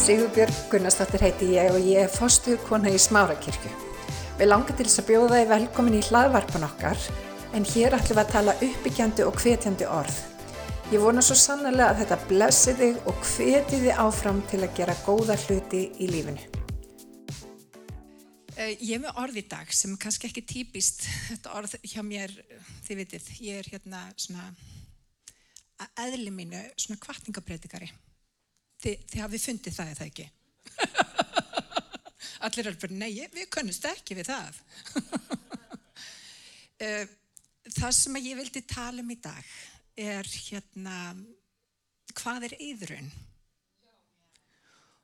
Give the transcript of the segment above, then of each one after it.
Sigurbjörg Gunnarsdóttir heiti ég og ég er fostuð kona í Smárakirkju. Við langar til þess að bjóða þið velkomin í hlaðvarpan okkar en hér ætlum við að tala uppbyggjandi og hvetjandi orð. Ég vona svo sannlega að þetta blessi þig og hveti þið áfram til að gera góða hluti í lífinu. Eh, Ég er með orð í dag sem kannski ekki típist þetta orð hjá mér, þið vitið, ég er hérna svona að eðli mínu svona kvartningabreitikari. Þið, þið hafið fundið það eða ekki? Allir er bara, nei, við kunnumst ekki við það. Eh, það sem ég vildi tala um í dag er hérna, hvað er yðrun?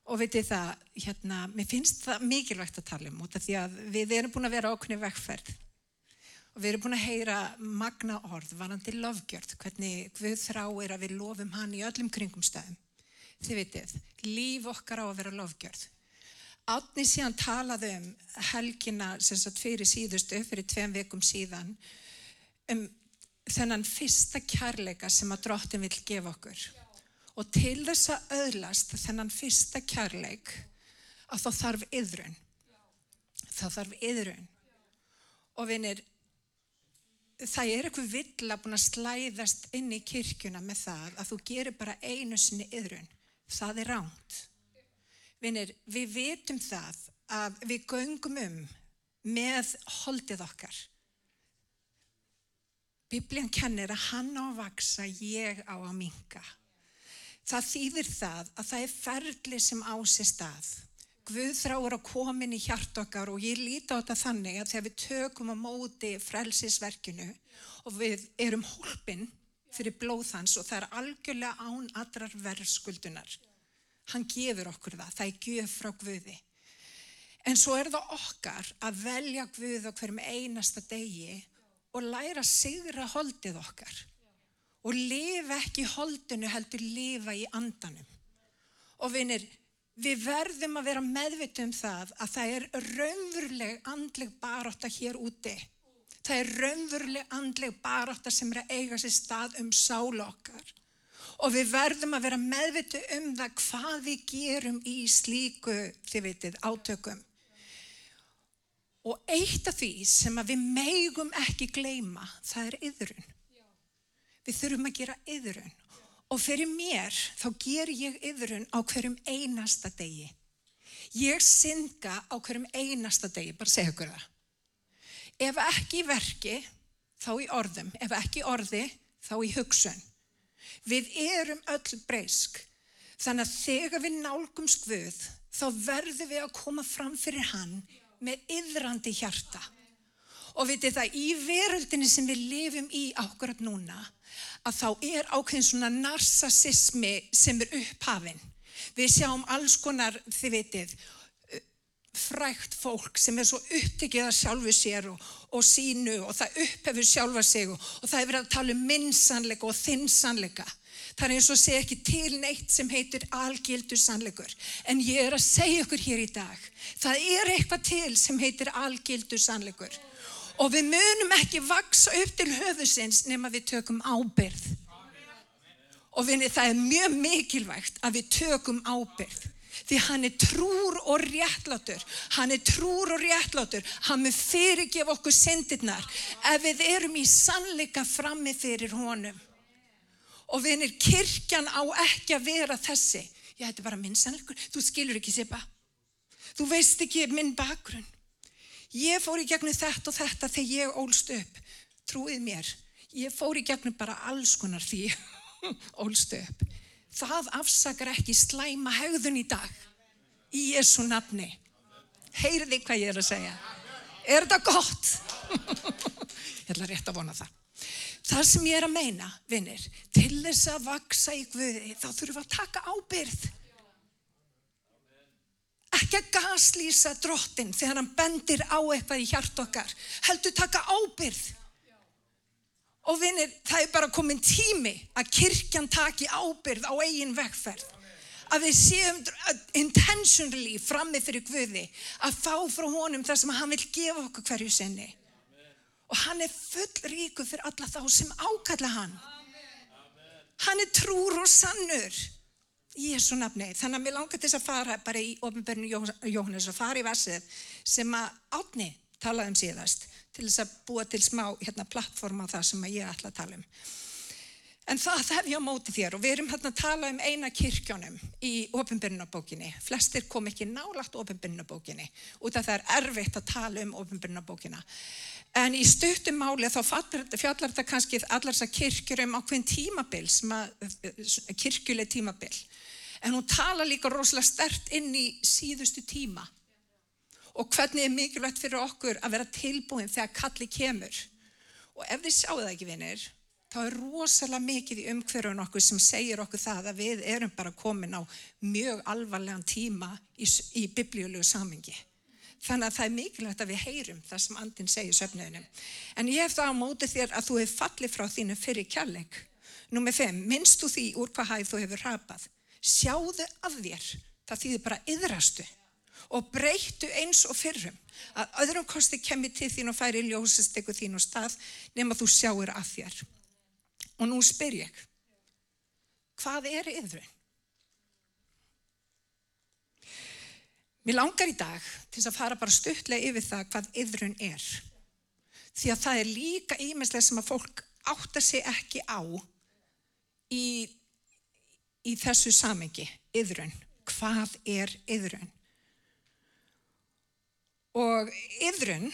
Og veitir það, hérna, mér finnst það mikilvægt að tala um út af því að við erum búin að vera ákveðni vegferð og við erum búin að heyra magna orð varandi lofgjörð, hvernig Guð þráir að við lofum hann í öllum kringum stæðum. Þið veitir, líf okkar á að vera lofgjörð. Átni síðan talaði um helgina sem sagt fyrir síðustu, fyrir tveim vekum síðan, um þennan fyrsta kærleika sem að drottin vil gefa okkur. Og til þess að öðlast þennan fyrsta kærleik að þá þarf yðrun. Það þarf yðrun. Og vinir, það er eitthvað vill að búin að slæðast inn í kirkjuna með það að þú gerir bara einu sinni yðrun. Það er ránt. Vinir, við vitum það að við göngum um með holdið okkar. Biblían kennir að hann á að vaksa, ég á að minka. Það þýðir það að það er ferli sem á sér stað. Guð þráur að komin í hjart okkar og ég líti á þetta þannig að þegar við tökum á móti frelsisverkinu og við erum hólpin fyrir blóðhans og það er algjörlega án allrar verðskuldunar. Hann gefur okkur það, það er gjöf frá Guði. En svo er það okkar að velja Guð á hverjum einasta degi og læra sigra holdið okkar og lifa ekki í holdinu heldur lifa í andanum. Og vinir, við verðum að vera meðvita um það að það er raunveruleg andleg barátta hér úti. Það er raunveruleg andleg barátta sem er að eiga sér stað um sála okkar. Og við verðum að vera meðvita um það hvað við gerum í slíku, þið veitir, átökum. Og eitt af því sem við megum ekki gleyma, það er yðrun. Við þurfum að gera yðrun. Og fyrir mér þá ger ég yðrun á hverjum einasta degi. Ég synga á hverjum einasta degi, bara segja okkur það. Ef ekki í verki, þá í orðum. Ef ekki í orði, þá í hugsun. Við erum öll breysk. Þannig að þegar við nálgumst Guð, þá verðum við að koma fram fyrir hann með yðrandi hjarta. Og vitið það, í veröldinni sem við lifum í ákvarðat núna, að þá er ákveðin svona narsasismi sem er upphafinn. Við sjáum alls konar, þið vitið, frækt fólk sem er svo upptekið að sjálfu sér og, og sínu og það upphefur sjálfa sig og, og það er verið að tala um minnsannleika og þinnssannleika. Það er eins og segja ekki til neitt sem heitir algildur sannleikur. En ég er að segja ykkur hér í dag, það er eitthvað til sem heitir algildur sannleikur. Og við munum ekki vaksa upp til höfusins nema við tökum ábyrð. Og vinni, það er mjög mikilvægt að við tökum ábyrð. Því hann er trúr og réttlátur. Hann er trúr og réttlátur. Hann mun fyrirgefa okkur syndirnar ef við erum í sannleika frammi fyrir honum. Og vinir, kirkjan á ekki að vera þessi. Já, þetta er bara minn sannleikur. Þú skilur ekki sépa. Þú veist ekki minn bakgrunn. Ég fór í gegnum þetta og þetta þegar ég ólst upp. Trúið mér. Ég fór í gegnum bara alls konar því ólst upp. Það afsakar ekki slæma hegðun í dag. Í Jésu nafni. Heyrði hvað ég er að segja. Er þetta gott? ég ætla rétt að vona það. Það sem ég er að meina, vinnir, til þess að vaksa í Guði, þá þurfum við að taka ábyrð. Ekki að gaslýsa drottin þegar hann bendir á eitthvað í hjart okkar. Heldur taka ábyrð. Og vinnir, það er bara komin tími að kirkjan taki ábyrð á eigin vegferð. Að við séum intentionally frammi fyrir Guði að fá frá honum það sem hann vil gefa okkur hverju sinni. Og hann er full ríku fyrir alla þá sem ákalla hann. Hann er trúr og sannur. Jésu nafni. Þannig að mér langar til þess að fara bara í ofinbörnu Jóhannes og fara í vassið sem að átni talaði um síðast til þess að búa til smá hérna, plattforma það sem ég ætla að tala um. En það, hef ég á móti þér og við erum hérna að tala um eina kirkjónum í ofinbyrnabókinni. Flestir kom ekki nálagt ofinbyrnabókinni út af það er erfitt að tala um ofinbyrnabókina. En í stuttum máli þá fjallar þetta kannski allar þessar kirkjur um ákveðin tímabil, kirkjuleg tímabil. En hún tala líka rosalega stert inn í síðustu tíma og hvernig er mikilvægt fyrir okkur að vera tilbúin þegar kalli kemur. Og ef þið sjáu það ekki vinir, þá er rosalega mikið í umhverjum okkur sem segir okkur það að við erum bara komin á mjög alvarlegan tíma í, í biblíulegu samingi. Þannig að það er mikilvægt að við heyrum það sem andin segir söfnuðinum. En ég hef það á móti þér að þú hefur fallið frá þínu fyrir kjalleg. Númið 5. Minnst þú því úr hvað hæð þú hefur rapað? Sjáðu af þér. Það þýðir bara yðrastu og breyttu eins og fyrrum að öðrum kosti kemur til þín og færi ljósastekku þín og stað nema þú sjáur að þér. Og nú spyr ég, hvað er yðrun? Mér langar í dag til að fara bara stuttlega yfir það hvað yðrun er. Því að það er líka ímestlega sem að fólk átta sig ekki á í, í þessu samengi, yðrun. Hvað er yðrun? Og yðrun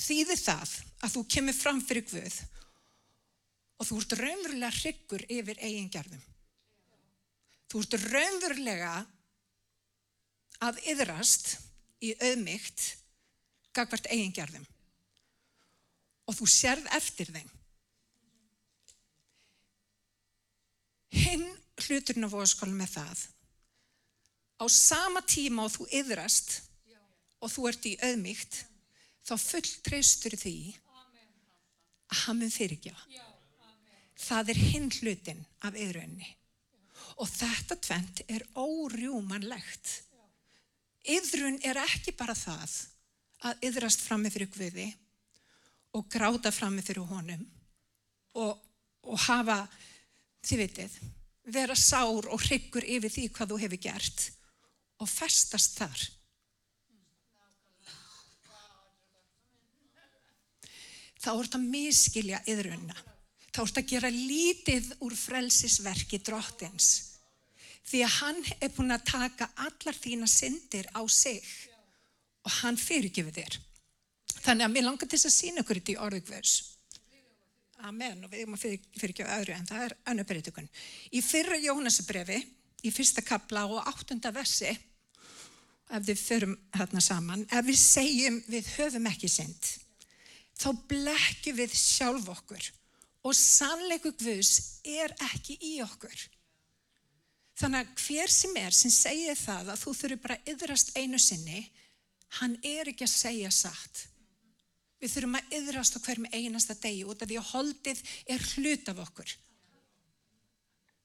þýðir það að þú kemur fram fyrir Guð og þú ert raunverulega hryggur yfir eigin gerðum. Þú ert raunverulega að yðrast í auðmygt gagvart eigin gerðum og þú sérð eftir þeim. Hinn hluturinn á voðskólu með það á sama tíma og þú yðrast og þú ert í auðmygt þá fulltreystur því að hann mun fyrirgjáða. Það er hinn hlutin af yðrunni og þetta tvent er órjúmanlegt. Yðrun er ekki bara það að yðrast frammi fyrir Guði og gráta frammi fyrir honum og, og hafa, þið vitið, vera sár og hryggur yfir því hvað þú hefur gert og festast þar. Þá ert að miskilja yðrunna. Þá ert að gera lítið úr frelsisverki drottins. Því að hann er búin að taka allar þína syndir á sig og hann fyrirgifir þér. Þannig að mér langar til að sína ykkur þetta í orðugvers. Amen og við erum að fyrirgefa öðru en það er annar breytukun. Í fyrra Jónasabrefi, í fyrsta kapla og áttunda versi, ef við förum hérna saman, ef við segjum við höfum ekki synd, þá blekkjum við sjálf okkur og sannleiku Guðs er ekki í okkur. Þannig að hver sem er sem segir það að þú þurfur bara yðrast einu sinni, hann er ekki að segja satt. Við þurfum að yðrast á hverjum einasta degi út af því að holdið er hlut af okkur.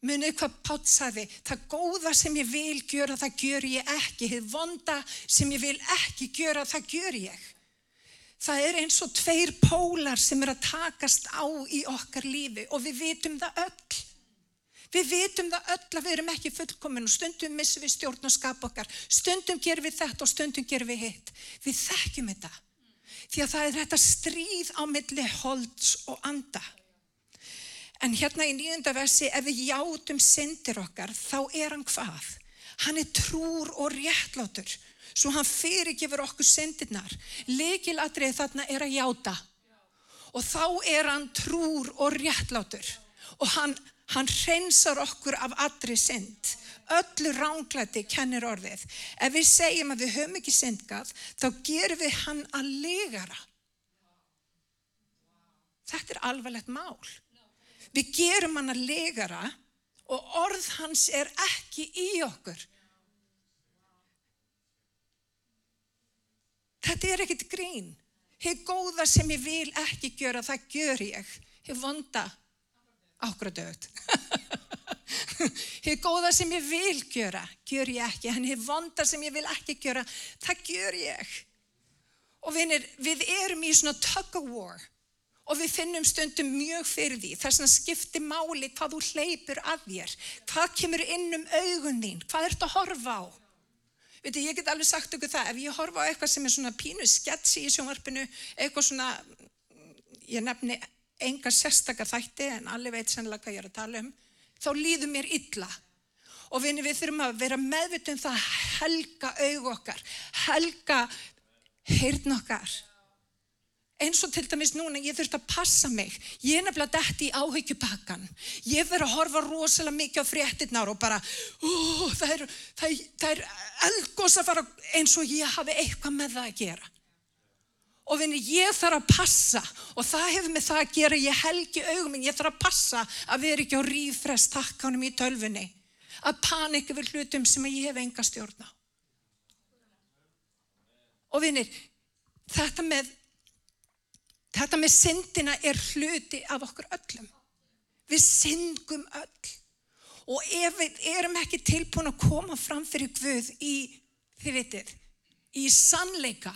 Munið hvað Pátt sagði, það góða sem ég vil gjöra, það gjör ég ekki. Það vonda sem ég vil ekki gjöra, það gjör ég. Það er eins og tveir pólar sem er að takast á í okkar lífi og við vitum það öll. Við vitum það öll að við erum ekki fullkominn og stundum missum við stjórn og skap okkar. Stundum gerum við þetta og stundum gerum við hitt. Við þekkjum þetta. Því að það er þetta stríð á milli holds og anda. En hérna í nýjunda versi, ef við játum syndir okkar, þá er hann hvað? Hann er trúr og réttlátur, svo hann fyrirgifur okkur syndirnar. Lekiladrið þarna er að játa. Og þá er hann trúr og réttlátur. Og hann, hann reynsar okkur af allri synd. Öllu ránglæti kennir orðið. Ef við segjum að við höfum ekki syndgað, þá gerum við hann að legara. Þetta er alvarlegt mál. Við gerum hann að legara og orð hans er ekki í okkur. Þetta er ekkit grín. Hið góða sem ég vil ekki gjöra, það gjör ég. Hið vonda, dögt. Hið góða sem ég vil gjöra, gjör ég ekki. En hið vonda sem ég vil ekki gjöra, það gjör ég. Og vinir, við erum í svona tug of war Og við finnum stundum mjög fyrir því. Þess að skipti máli hvað þú hleypur að þér. Hvað kemur inn um augun þín? Hvað ert að horfa á? Veitu, ég get alveg sagt ykkur það. Ef ég horfa á eitthvað sem er svona pínu sketsi í sjónvarpinu, eitthvað svona, ég nefni enga sérstakar þætti en allir veit sennilega hvað ég er að tala um, þá líður mér illa. Og við, við þurfum að vera meðvitum það að helga aug okkar, helga heyrn okkar eins og til dæmis núna ég þurft að passa mig. Ég er nefnilega dætt í áhyggjupakkan ég verður að horfa rosalega mikið á fréttinnar og bara ó, það er, það, það er eldgós að fara eins og ég hafi eitthvað með það að gera. Og vinni ég þarf að passa og það hefur með það að gera. Ég helgi augum ég þarf að passa að vera ekki á rífrest takkanum í tölfunni að panika við hlutum sem ég hef enga stjórn á. Og vinnir þetta með Þetta með syndina er hluti af okkur öllum. Við syngum öll. Og ef við erum ekki tilbúin að koma fram fyrir Guð í, þið vitið, í sannleika,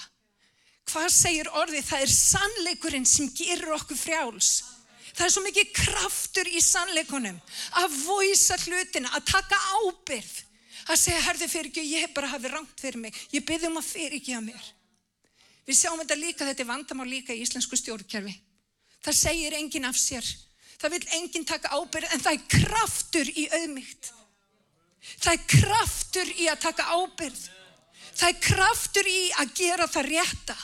hvað segir orðið? Það er sannleikurinn sem gerur okkur frjáls. Það er svo mikið kraftur í sannleikunum að voisa hlutina, að taka ábyrð, að segja, herði fyrir ekki, ég hef bara hafið rangt fyrir mig, ég byrði um að fyrir ekki að mér. Við sjáum þetta líka, þetta er vandamál líka í íslensku stjórnkerfi. Það segir enginn af sér. Það vil enginn taka ábyrð en það er kraftur í auðmygt. Það er kraftur í að taka ábyrð. Það er kraftur í að gera það rétta.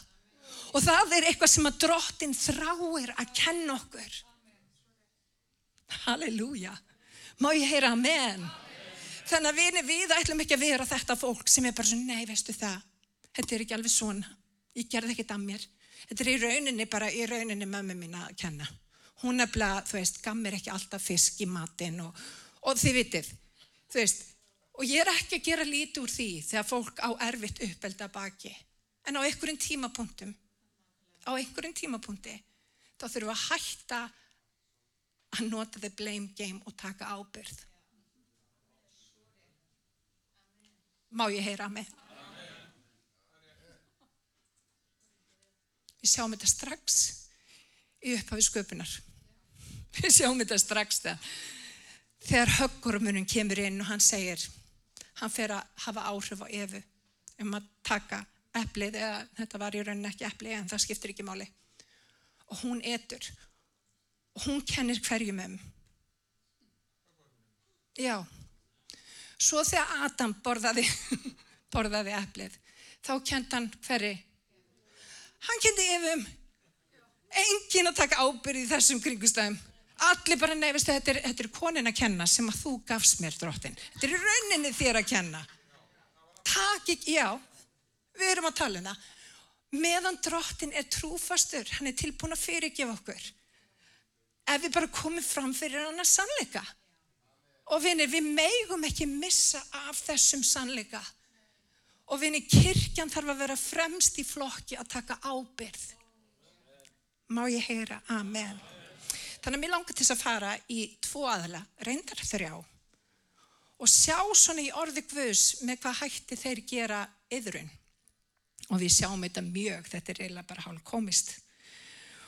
Og það er eitthvað sem að drottin þráir að kenna okkur. Halleluja. Má ég heyra amen? Þannig að við, við ætlum ekki að vera þetta fólk sem er bara svona, nei veistu það, þetta er ekki alveg svona. Ég gerði ekkert að mér. Þetta er í rauninni bara í rauninni mömmu mín að kenna. Hún er bara, þú veist, gaf mér ekki alltaf fisk í matin og, og þið vitið, þú veist. Og ég er ekki að gera lítið úr því þegar fólk á erfitt uppelda baki. En á einhverjum tímapunktum, á einhverjum tímapunkti, þá þurfum við að hætta að nota the blame game og taka ábyrð. Má ég heyra með? Við sjáum þetta strax í upphafi sköpunar. Við sjáum þetta strax það. Þegar höggormunum kemur inn og hann segir, hann fer að hafa áhrif á efu um að taka eplið, eða þetta var í rauninni ekki eplið en það skiptir ekki máli. Og hún etur og hún kennir hverjum um. Já, svo þegar Adam borðaði, borðaði eplið, þá kent hann hverju hann kendi efum engin að taka ábyrði í þessum kringustæðum allir bara nefnist að þetta þetta er konin að kenna sem að þú gafst mér drottin þetta er rauninni þér að kenna. Takk ekki, já við erum að tala það. Meðan drottin er trúfastur hann er tilbúin að fyrirgefa okkur. Ef við bara komum fram fyrir hann að sannleika. Og vinir, við meigum ekki missa af þessum sannleika Og vinni, kirkjan þarf að vera fremst í flokki að taka ábyrð. Má ég heyra? Amen. Þannig að mér langar til að fara í tvo aðla, reyndar þrjá, og sjá svona í orði Guðs með hvað hætti þeir gera yðrun. Og við sjáum þetta mjög, þetta er eiginlega bara hálf komist.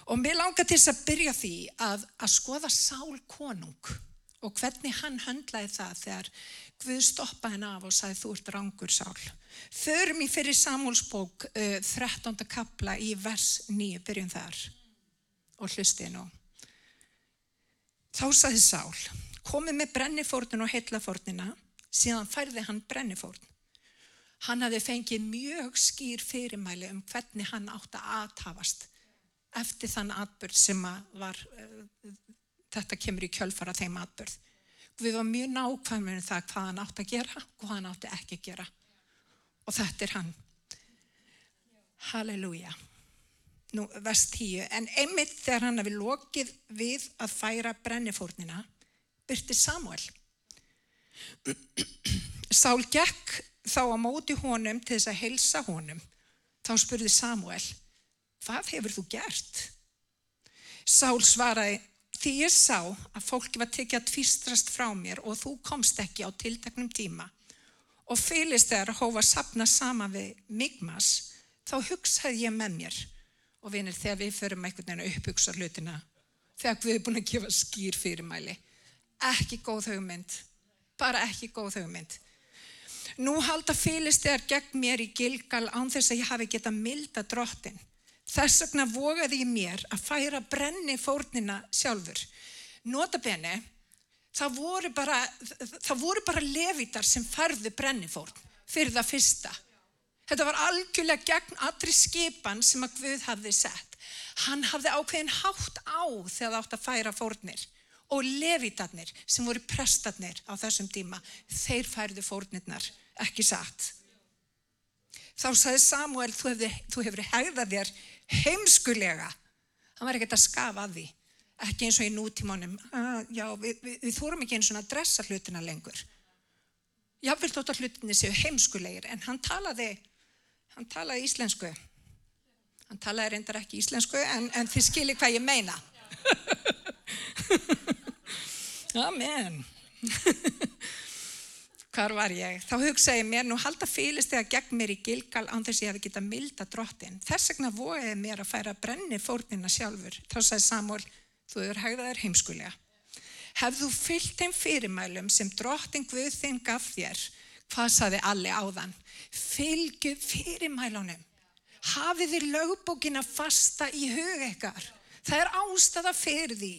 Og mér langar til að byrja því að, að skoða Sál konung og hvernig hann höndlaði það þegar Guð stoppaði henn af og sagði þú ert rángur sál. Förum í fyrir Samúlsbók uh, 13. kapla í vers 9, byrjum þar og hlustið nú. Þá sagði Sál, komið með brennifórnun og heillafórnina, síðan færði hann brennifórn. Hann hafi fengið mjög skýr fyrirmæli um hvernig hann átti að aðtafast eftir þann atbyrð sem var, uh, þetta kemur í kjölfara þeim atbyrð við varum mjög nákvæmur um það hvað hann átti að gera og hvað hann átti ekki að gera. Og þetta er hann. Halleluja. Nú verst tíu. En einmitt þegar hann hefði lokið við að færa brennifórnina byrti Samuel Sál gekk þá á móti honum til þess að helsa honum. Þá spurði Samuel hvað hefur þú gert? Sál svaraði Því ég sá að fólki var tekið að tvistrast frá mér og þú komst ekki á tiltaknum tíma og fylgist þegar að hófa sapna sama við Migmas, þá hugsaði ég með mér Og vinir, þegar við förum einhvern veginn að uppbyggsa hlutina, þegar við erum búin að gefa skýr fyrirmæli, ekki góð hugmynd, bara ekki góð hugmynd. Nú halda fylgstegar gegn mér í Gilgal án þess að ég hafi geta milda drottin. Þess vegna vogaði ég mér að færa brenni fórnina sjálfur. Notabene, það voru bara, það voru bara levitar sem færðu brennifórn fyrir það fyrsta. Þetta var algjörlega gegn allri skipan sem að Guð hafði sett. Hann hafði ákveðin hátt á þegar það átt að færa fórnir og levitarnir sem voru prestarnir á þessum tíma, þeir færðu fórnirnar, ekki satt. Þá saði Samuel, þú hefur hegðað þér heimskulega. Hann var ekkert að skafa að því, ekki eins og í nútímanum. Uh, já, við, við, við þórum ekki eins og að dressa hlutina lengur. Jáfnveld þótt að hlutinni séu heimskulegir, en hann talaði hann talaði íslensku. Hann talaði reyndar ekki íslensku en, en þið skilir hvað ég meina. Amen. Hvar var ég? Þá hugsaði mér nú halda fylist þegar gegn mér í Gilgal án þess að ég hefði getað milda drottin. Þess vegna voiði mér að færa brenni fórnina sjálfur. Þá sagði Samuel, þú hefur hegðaður heimskulega. Hefðu fyllt þeim fyrirmælum sem drottin Guð þinn gaf þér Hvað saði allir áðan? Fylgu fyrirmælunum. Hafið þið lögbókina fasta í hug ekkar. Það er ástæða fyrir því.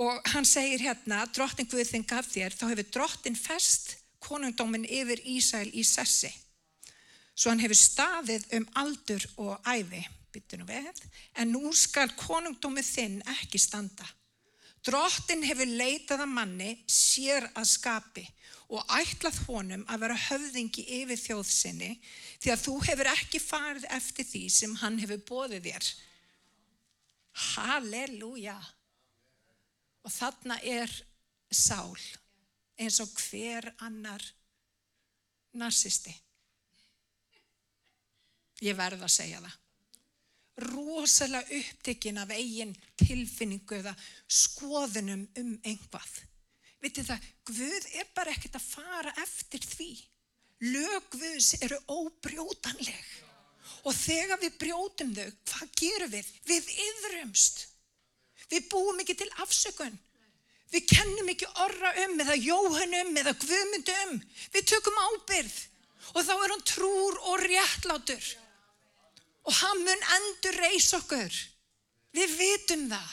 Og hann segir hérna, drottin Guðinn gaf þér, þá hefur drottin fest konungdómin yfir Ísæl í sessi. Svo hann hefur staðið um aldur og æfi, byttu nú veð, en nú skal konungdómið þinn ekki standa. Drottin hefur leitað að manni sér að skapi og ætlað honum að vera höfðingi yfir þjóðsynni því að þú hefur ekki farið eftir því sem hann hefur bóðið þér. Halleluja! Og þarna er sál eins og hver annar narsisti. Ég verð að segja það. Rosalega upptekinn af eigin tilfinningu eða skoðunum um einhvað. Vitið það, Guð er bara ekkert að fara eftir því. Lög Guðs eru óbrjótanleg. Og þegar við brjótum þau, hvað gerum við? Við yðrumst. Við búum ekki til afsökun. Við kennum ekki orra um eða jóhunum eða guðmyndum. Við tökum ábyrð og þá er hann trúr og réttlátur. Og hann mun endur reys okkur. Við vitum það.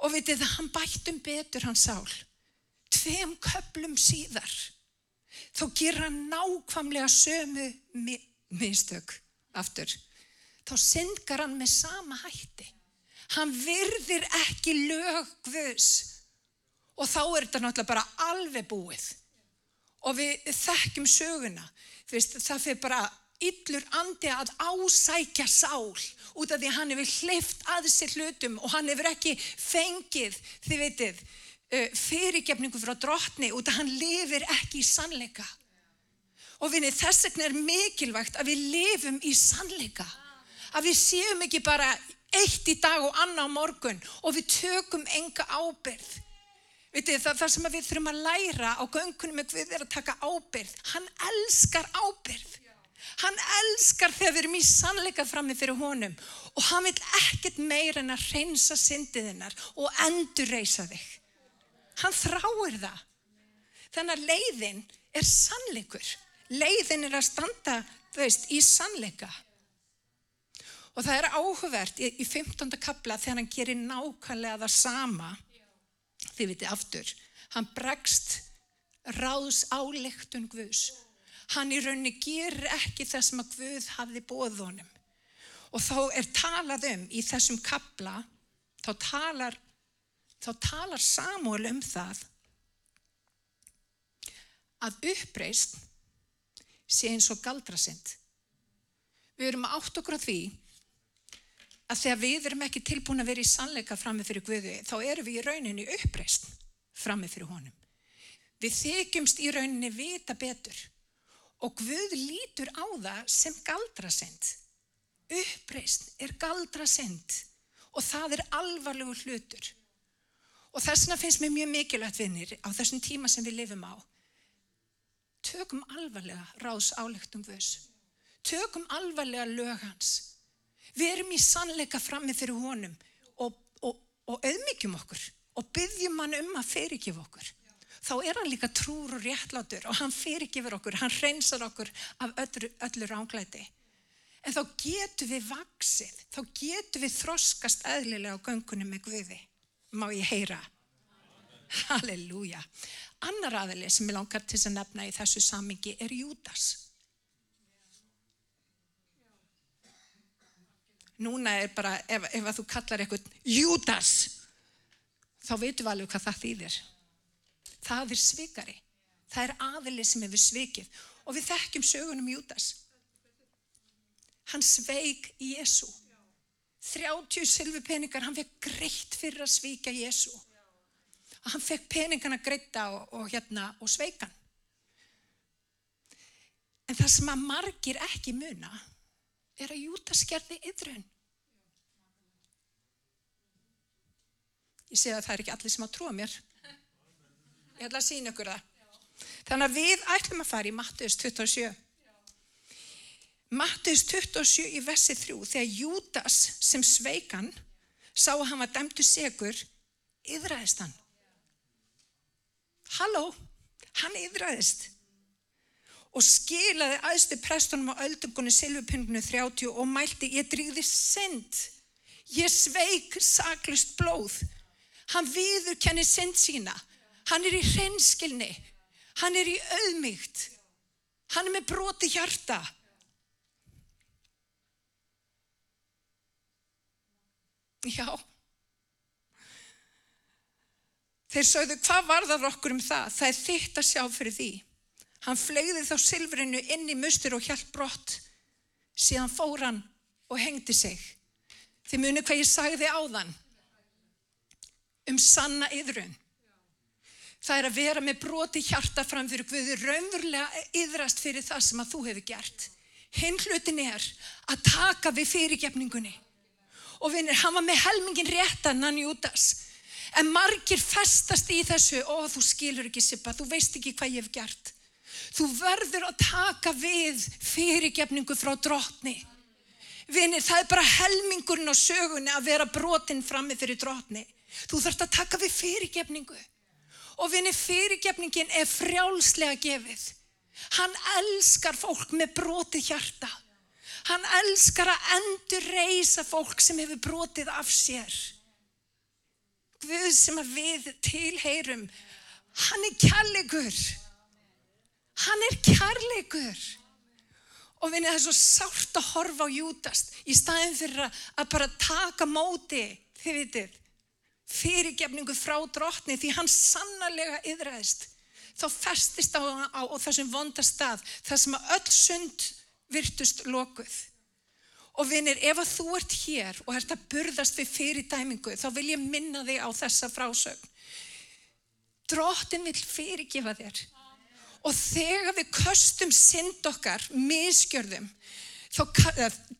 Og vitið það, hann bættum betur hans sál tveim köplum síðar þá ger hann nákvamlega sömu mistök aftur. Þá syndgar hann með sama hætti. Hann virðir ekki lög Guðs og þá er þetta náttúrulega bara alveg búið. Og við þekkjum söguna. Veist, það fyrir bara yllur andi að ásækja sál út af því hann hefur hleyft að sér hlutum og hann hefur ekki fengið, þið veitir, Uh, fyrirgefningu frá drottni út að hann lifir ekki í sannleika. Og vinni þess vegna er mikilvægt að við lifum í sannleika. Að við séum ekki bara eitt í dag og annað á morgun og við tökum enga ábyrð. Vitið, það, það sem við þurfum að læra á göngunum með Guð er að taka ábyrð. Hann elskar ábyrð. Hann elskar þegar við erum í sannleika frammi fyrir honum og hann vil ekkert meira en að reynsa syndiðinnar og endur reysa þig. Hann þráir það. Þannig að leiðin er sannleikur. Leiðin er að standa, þú veist, í sannleika. Og það er áhugavert í, í 15. kapla þegar hann gerir nákvæmlega það sama, þið viti aftur, hann bregst ráðs áleiktun Guðs. Hann í rauninni gerir ekki það sem að Guð hafði bóð honum. Og þá er talað um í þessum kapla, þá talar þá talar Samuel um það að uppreist sé eins og galdrasind. Við erum átt okkur á því að þegar við erum ekki tilbúin að vera í sannleika frammi fyrir Guði, þá erum við í rauninni uppreist frammi fyrir honum. Við þykjumst í rauninni vita betur og Guð lítur á það sem galdrasind. Uppreist er galdrasind og það er alvarlegu hlutur. Og þessna finnst mér mjög mikilvægt vinnir á þessum tíma sem við lifum á. Tökum alvarlega ráðs álektum Guðs. Tökum alvarlega lög hans. Við erum í sannleika frammi fyrir honum og, og, og auðmyggjum okkur og byggjum hann um að fyrirgefa okkur. Þá er hann líka trúr og réttlátur og hann fyrirgefur okkur, hann reynsar okkur af öllu, öllu ránglæti. En þá getur við vaksið, þá getur við þroskast eðlilega á göngunum með Guði. Má ég heyra? Halleluja. Annar aðli sem ég langar til að nefna í þessu samingi er Júdas. Núna er bara, ef, ef að þú kallar eitthvað Júdas, þá veitum við alveg hvað það þýðir. Það er svikari. Það er aðli sem hefur svikið. Og við þekkjum sögunum Júdas. Hann sveik Jésu. 30 silfupeningar, hann fekk greitt fyrir að svika Jésu. Hann fekk peningana greita og, og, hérna, og sveikan. En það sem að margir ekki muna er að Jútas gerði yðrun. Ég sé að það er ekki allir sem að trúa mér. Ég ætla að sína ykkur það. Þannig að við ætlum að fara í Mattius 27. Mattius 27 í versi 3 þegar Júdas sem sveikan sá að hann var dæmtu segur yðræðist hann. Halló, hann yðræðist og skilaði aðstu prestunum á öldungunni silvupindinu 30 og mælti ég drýði synd. Ég sveik saklust blóð. Hann viður kenni synd sína. Hann er í hreinskilni. Hann er í auðmygt. Hann er með broti hjarta. Já. Þeir sögðu, hvað var það okkur um það? Það er þitt að sjá fyrir því. Hann flegði þá silfrinu inn í mustur og hjælt brott. Síðan fór hann og hengdi sig. Þið muni hvað ég sagði á þann. Um sanna yðrun. Það er að vera með broti hjarta fram fyrir Guði raunverulega yðrast fyrir það sem að þú hefur gert. Hinn hlutin er að taka við fyrirgefningunni og vinnir, hann var með helmingin réttan hann Júdas en margir festast í þessu og þú skilur ekki Sippa, þú veist ekki hvað ég hef gert þú verður að taka við fyrirgefningu frá drotni vinnir, það er bara helmingurinn á sögunni að vera brotinn frammi fyrir drotni þú þarfst að taka við fyrirgefningu. Og vinnir, fyrirgefningin er frjálslega gefið. Hann elskar fólk með broti hjarta. Hann elskar að endur reysa fólk sem hefur brotið af sér. Guð sem að við tilheyrum, hann er kærleikur. Hann er kærleikur. Og vinni það er svo sárt að horfa á Júdast í staðin fyrir að bara taka móti, þið vitið, fyrirgefningu frá drotni því hann sannarlega yðræðist. Þá festist á, á, á þessum vondastað þar sem að öll sund virtust lokuð. Og vinir, ef að þú ert hér og ert að burðast við fyrir dæmingu, þá vil ég minna þig á þessa frásögn. Drottin vil fyrirgefa þér. Og þegar við köstum synd okkar, miskjörðum, þá,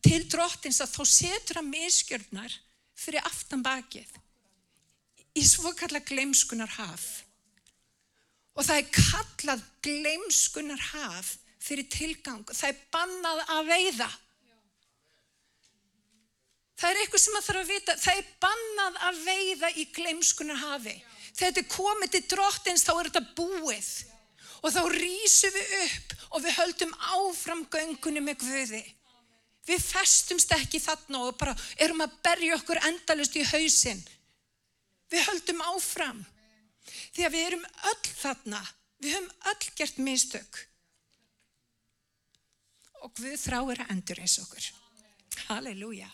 til drottins að þá setur að miskjörðnar fyrir aftan bakið í svokalla gleimskunar haf. Og það er kallað gleimskunar haf fyrir tilgang. Það er bannað að veiða. Það er eitthvað sem maður þarf að vita. Það er bannað að veiða í gleimskunar hafi. Þegar þetta er komið til drottins þá er þetta búið. Og þá rýsum við upp og við höldum áfram göngunni með Guði. Við festumst ekki þarna og bara erum að berja okkur endalust í hausin. Við höldum áfram. Því að við erum öll þarna. Við höfum öll gert mistök og Guð þráir að endur eins okkur. Halleluja.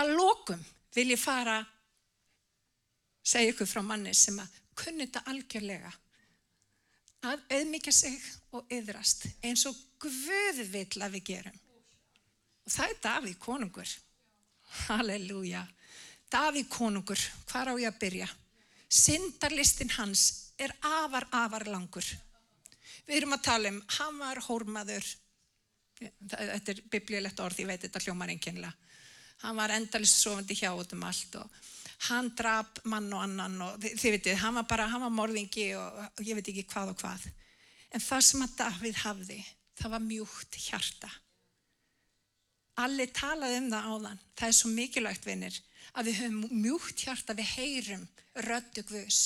Að lokum vil ég fara segja ykkur frá manni sem að kunni þetta algjörlega að auðmyggja sig og yðrast eins og Guð vil að við gerum. Og það er Davíð konungur. Halleluja. Davíð konungur, hvað á ég að byrja? Syndarlistin hans er afar, afar langur. Við erum að tala um, hann var hórmaður, þetta er biblíulegt orð, ég veit þetta hljómar enginlega hann var endalist sofandi hjá út um allt og hann drap mann og annan og þið veitir, hann var bara, hann var morðingi og, og ég veit ekki hvað og hvað en það sem að Davíð hafði það var mjúkt hjarta Alli talaði um það áðan. Það er svo mikilvægt, vinnir, að við höfum mjúkt hjarta, við heyrum röddu Guðs.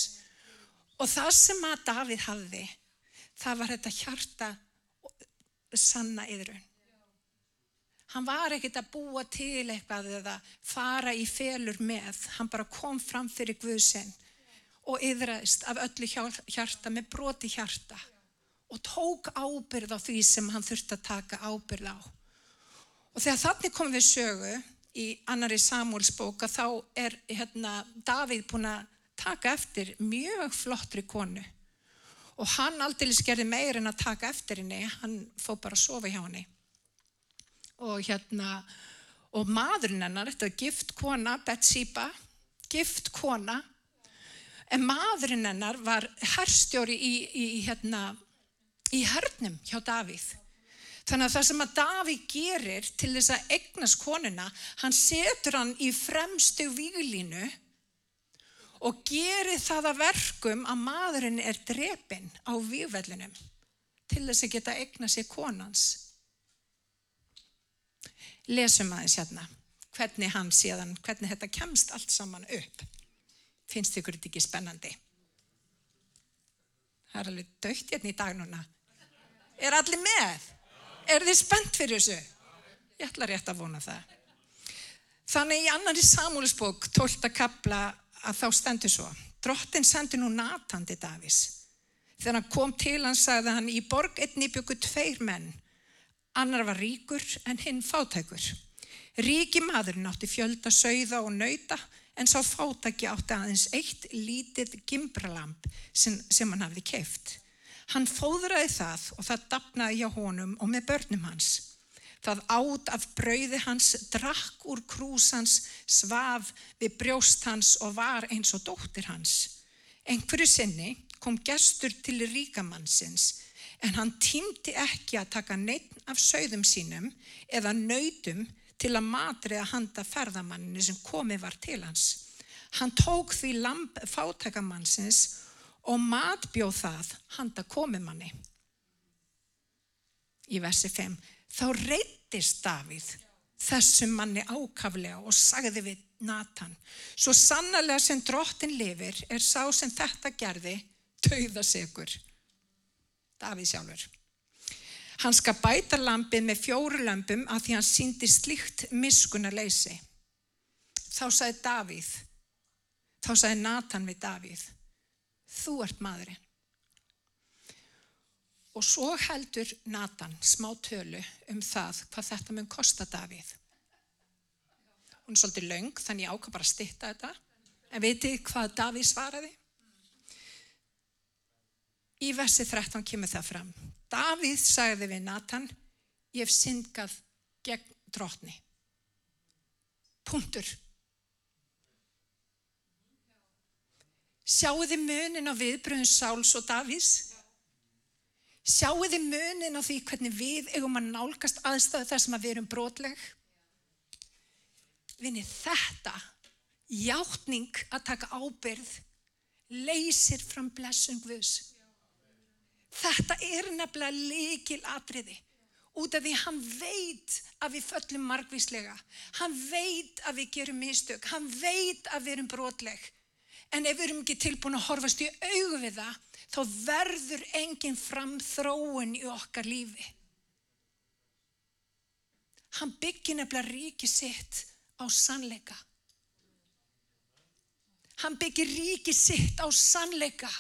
Og það sem að Davíð hafði, það var þetta hjarta sanna yðrun. Hann var ekkert að búa til eitthvað eða fara í felur með. Hann bara kom fram fyrir Guðsinn og yðraðist af öllu hjarta með broti hjarta og tók ábyrð á því sem hann þurfti að taka ábyrð á. Og þegar þannig kom við sögu í annari Samúlsbóka þá er hérna, Davíð búin að taka eftir mjög flottri konu og hann aldrei skerði meir en að taka eftir henni, hann fó bara að sofa hjá henni. Og hérna, og maðurinn hennar, þetta er gift kona, Betsíba, gift kona, en maðurinn hennar var herrstjóri í, í, hérna, í hernum hjá Davíð. Þannig að það sem að Davíð gerir til þess að egnast konuna, hann setur hann í fremstu výlínu og gerir það að verkum að maðurinn er drepinn á vývellinum til þess að geta egna sér konans. Lesum aðeins hérna hvernig hann séðan, hvernig þetta kemst allt saman upp. Finnst ykkur þetta ekki spennandi? Það er alveg dögt hérna í dag núna. Er allir með? Er þið spennt fyrir þessu? Ég ætla rétt að vona það. Þannig í annari samúlisbók, 12. kapla, að þá stendur svo. Drottin sendi nú Natan til Davís. Þegar hann kom til hann sagði hann í borg einni byggu tveir menn. Annar var ríkur en hinn fátækur. Ríki maðurinn átti fjölda sögða og nauta en sá fátæki átti aðeins eitt lítið gimbralamp sem, sem hann hafði keift. Hann fóðraði það og það dapnaði hjá honum og með börnum hans. Það átt af brauði hans, drakk úr krús hans, svaf við brjóst hans og var eins og dóttir hans. Einhverju sinni kom gestur til ríkamannsins en hann týmdi ekki að taka neitt af sögðum sínum eða nautum til að matriða handa ferðamanninu sem komið var til hans. Hann tók því lamp fátækamannsins og matbjóð það handa komimanni. Í versi 5 þá reytist Davíð þessum manni ákaflega og sagði við Natan svo sannarlega sem drottin lifir er sá sem þetta gerði dauðasegur. Davíð sjálfur. Hann skal bæta lampið með fjóru lampum að því hann síndi slikt miskunarleysi. Þá sagði Davíð, þá sagði Natan við Davíð, þú ert maðurinn. Og svo heldur Nathan smá tölu um það hvað þetta mun kosta Davíð. Hún er svolítið laung þannig ég ákvað bara að stitta þetta. En veitir hvað Davíð svaraði? Í versi 13 kemur það fram. Davíð sagði við Nathan, ég hef syndgað gegn drotni. Puntur. Sjáu þið munin á viðbröðun Sáls og Davís? Sjáu þið munin á því hvernig við eigum að nálgast aðstæðu þar sem að við erum brotleg? Vinni þetta, hjáttning að taka ábyrð, leysir fram blessun Guðs. Þetta er nefnilega líkil atriði út af því hann veit að við föllum margvíslega. Hann veit að við gerum mistök. Hann veit að við erum brotleg. En ef við erum ekki tilbúin að horfast í augu við það, þá verður enginn fram þróun í okkar lífi. Hann byggir nefnilega ríki sitt á sannleika. Hann byggir ríki sitt á sannleika.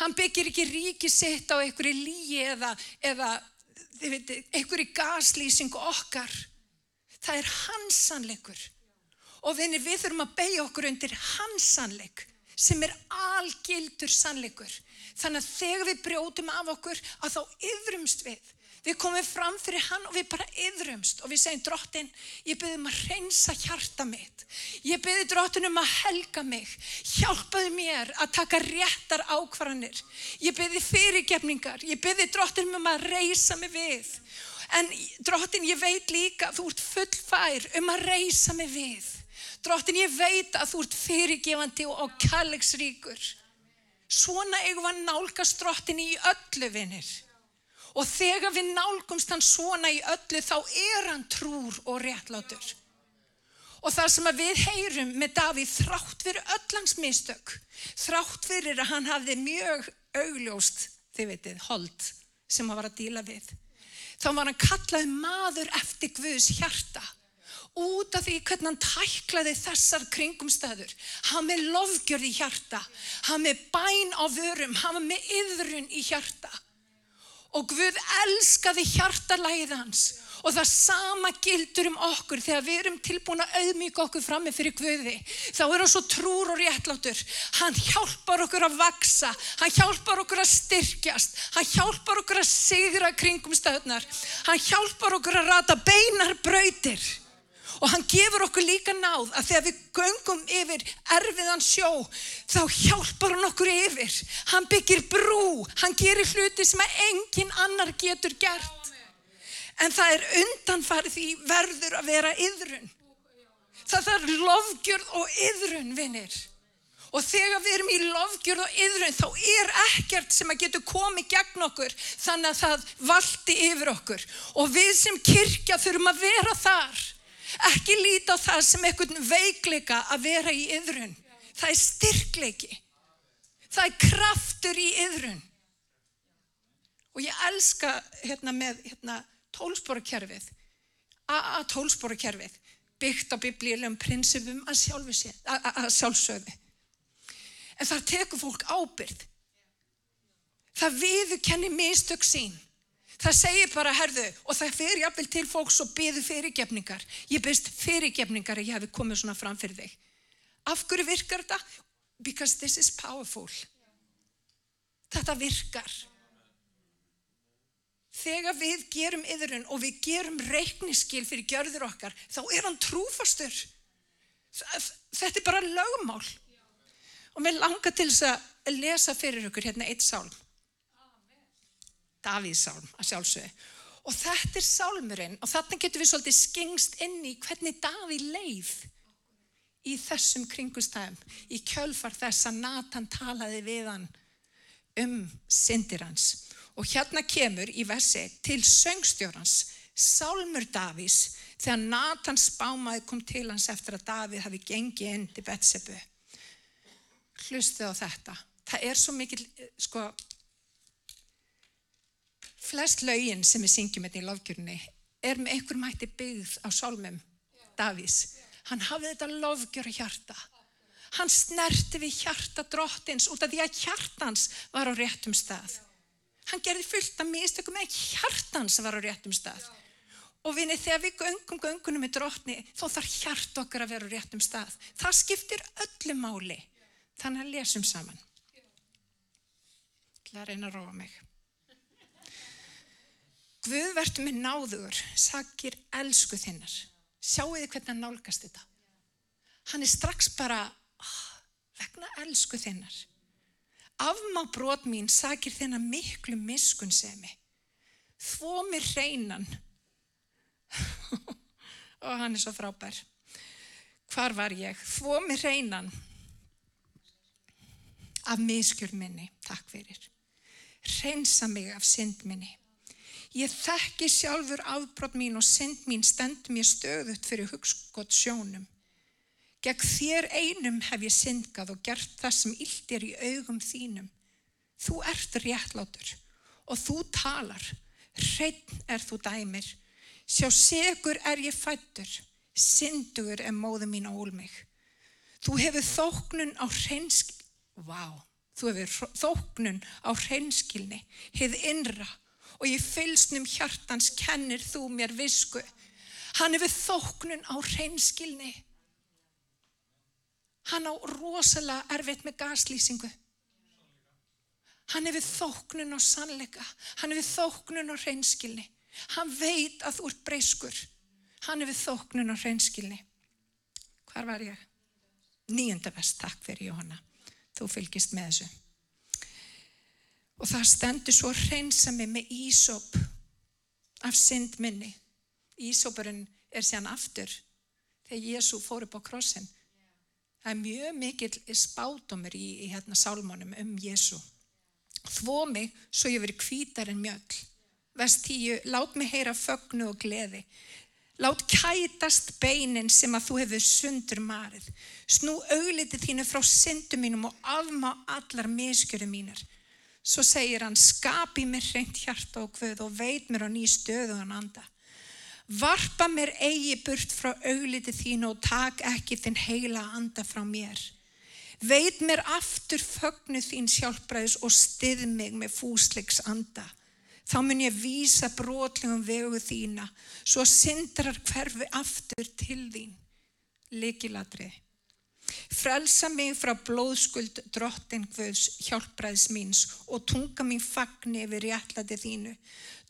Hann byggir ekki ríki sitt á einhverju líi eða, eða einhverju gaslýsingu okkar. Það er hans sannleikur. Og vinir, við þurfum að beigja okkur undir hans sannleik sem er algildur sannleikur. Þannig að þegar við brjótum af okkur að þá yðrumst við. Við komum fram fyrir hann og við bara yðrumst og við segjum drottin, ég byrði um að reynsa hjarta mitt. Ég byrði drottin um að helga mig. Hjálpaði mér að taka réttar ákvarðanir. Ég byrði fyrirgefningar. Ég byrði drottin um að reysa mig við. En drottin, ég veit líka að þú ert fullfær um að reysa mig við. Drottin, ég veit að þú ert fyrirgefandi og kærleiksríkur. Svona eigum við að nálgast drottin í öllu vinnir. Og þegar við nálgumst hann svona í öllu þá er hann trúr og réttlátur. Og það sem við heyrum með Davíð þrátt fyrir öllans mistök, þrátt fyrir að hann hafði mjög augljóst, þið veitir, hold sem hann var að díla við. Þá var hann kallað maður eftir Guðs hjarta út af því hvernig hann tæklaði þessar kringumstæður. Hann með lofgjörð í hjarta, hann með bæn á vörum, hann með yðrun í hjarta og Guð elskaði hjartalægið hans. Og það sama gildur um okkur. Þegar við erum tilbúin að auðmíka okkur frammi fyrir Guði þá er hann svo trúr og réttlátur. Hann hjálpar okkur að vaksa. Hann hjálpar okkur að styrkjast. Hann hjálpar okkur að sigra kringum stöðnar hann hjálpar okkur að rata beinar brautir Og hann gefur okkur líka náð að þegar við göngum yfir erfiðan sjó, þá hjálpar hann okkur yfir. Hann byggir brú, hann gerir hluti sem að engin annar getur gert. En það er undanfarið því verður að vera yðrun. Það er lofgjörð og yðrun, vinnir. Og þegar við erum í lofgjörð og yðrun, þá er ekkert sem að getur komið gegn okkur, þannig að það valdi yfir okkur. Og við sem kirkja þurfum að vera þar. Ekki líta á það sem einhvern veikleika að vera í yðrun. Það er styrkleiki. Það er kraftur í yðrun. Og ég elska hérna með hérna, tólsporakerfið, AA tólsporakerfið, byggt á biblíulegum prinsipum að, að sjálfsögði. En það tekur fólk ábyrð. Það viðu kenni mistök sín. Það segir bara, herðu, og það fyrir jafnvel til fólks og byðu fyrirgefningar. Ég byrst fyrirgefningar að ég hef komið svona fram fyrir þig. Af hverju virkar þetta? Because this is powerful. Þetta virkar. Þegar við gerum yðurinn og við gerum reikniskil fyrir gjörður okkar, þá er hann trúfastur. Þetta er bara lögumál. Og mér langar til þess að lesa fyrir ykkur hérna eitt sálm. Davíðsálm að sjálfsögðu. Og þetta er sálmurinn og þarna getur við svolítið skengst inn í hvernig Davíð leið í þessum kringustæðum. Í kjölfar þess að Natan talaði við hann um syndir hans. Og hérna kemur í versi til söngstjórans Sálmur Davís þegar Natan spámaði kom til hans eftir að Davíð hafi gengið inn til Betsebu. Hlustu á þetta. Það er svo mikil, sko, flest laugin sem við syngjum þetta hérna í lofgjörni er með einhver mætti byggð á sálmum Davís. Hann hafði þetta lofgjör hjarta. Hann snerti við hjarta drottins út af því að hjartans var á réttum stað. Hann gerði fullt af mistökum en hjartans var á réttum stað. Og vinni þegar við göngum göngunum með drottni þó þarf hjart okkar að vera á réttum stað. Það skiptir öllu máli. Þannig að lesum saman. Er eina að róa mig. Guð verður með náður, sakir elsku þinnar. Sjáu þið hvernig hann nálgast þetta. Hann er strax bara oh, vegna elsku þinnar. Afmá brot mín sakir þinnar miklu miskunnsemi. Þvó mér reynan. og hann er svo frábær. Hvar var ég? Þvó mér reynan af miskjörn minni. Takk fyrir. Reynsa mig af synd minni. Ég þekki sjálfur afbrot mín og synd mín stendum ég stöðut fyrir hugskott sjónum. Gegn þér einum hef ég syndgað og gert það sem illt er í augum þínum. Þú ert réttlátur og þú talar. Hreitn er þú dæmir. Sjá segur er ég fættur. Syndugur er móðu mín á úlmig. Þú hefur þóknun á hreinskilni. Vá, þú hefur þóknun á hreinskilni. Hið innra og í fylsnum hjartans kennir þú mér visku. Hann hefur þóknun á hreinskilni. Hann á rosalega erfitt með gaslýsingu. Hann hefur þóknun á sannleika. Hann hefur þóknun á hreinskilni. Hann veit að þú ert breyskur. Hann hefur þóknun á hreinskilni. Hvar var ég? Nýjunda vest, takk fyrir Jóhanna. Þú fylgist með þessu og það stendur svo hreinsami með ísop af syndminni. Ísopurinn er sér aftur þegar Jésu fór upp á krossin. Það er mjög mikil spátumur í, í hérna sálmónum um Jésu. Þvó mig svo ég verið kvítar en mjöll. vers 10, lát mig heyra fögnu og gleði. Lát kætast beinin sem að þú hefur sundur marið. Snú auglitið þínu frá syndum mínum og afmá allar miskjöru mínar. Svo segir hann, skapi mér hreint hjarta og hvöð og veit mér á ný stöðu hann anda. Varpa mér eigi burt frá auglitið þínu og tak ekki þinn heila anda frá mér. Veit mér aftur fögnu þín sjálfbræðis og stið mig með fúsleiks anda. Þá mun ég vísa brotlegum vegu þína svo syndrar hverfi aftur til þín. Likiladrið. Frelsa mig frá blóðskuld drottin Guðs hjálpræðs míns og tunga mín fagni yfir réttlæti þínu.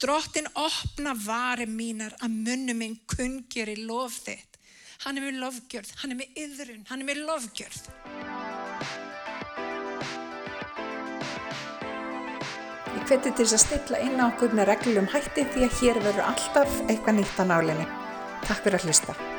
Drottin opna vari mínar að munnu minn kungir í lof þitt. Hann er með lofgjörð, hann er með yðrun, hann er með lofgjörð. Ég hveti til þess að stilla inn á okkur með reglum hætti því að hér verður alltaf eitthvað nýtt á nálinni. Takk fyrir að hlusta.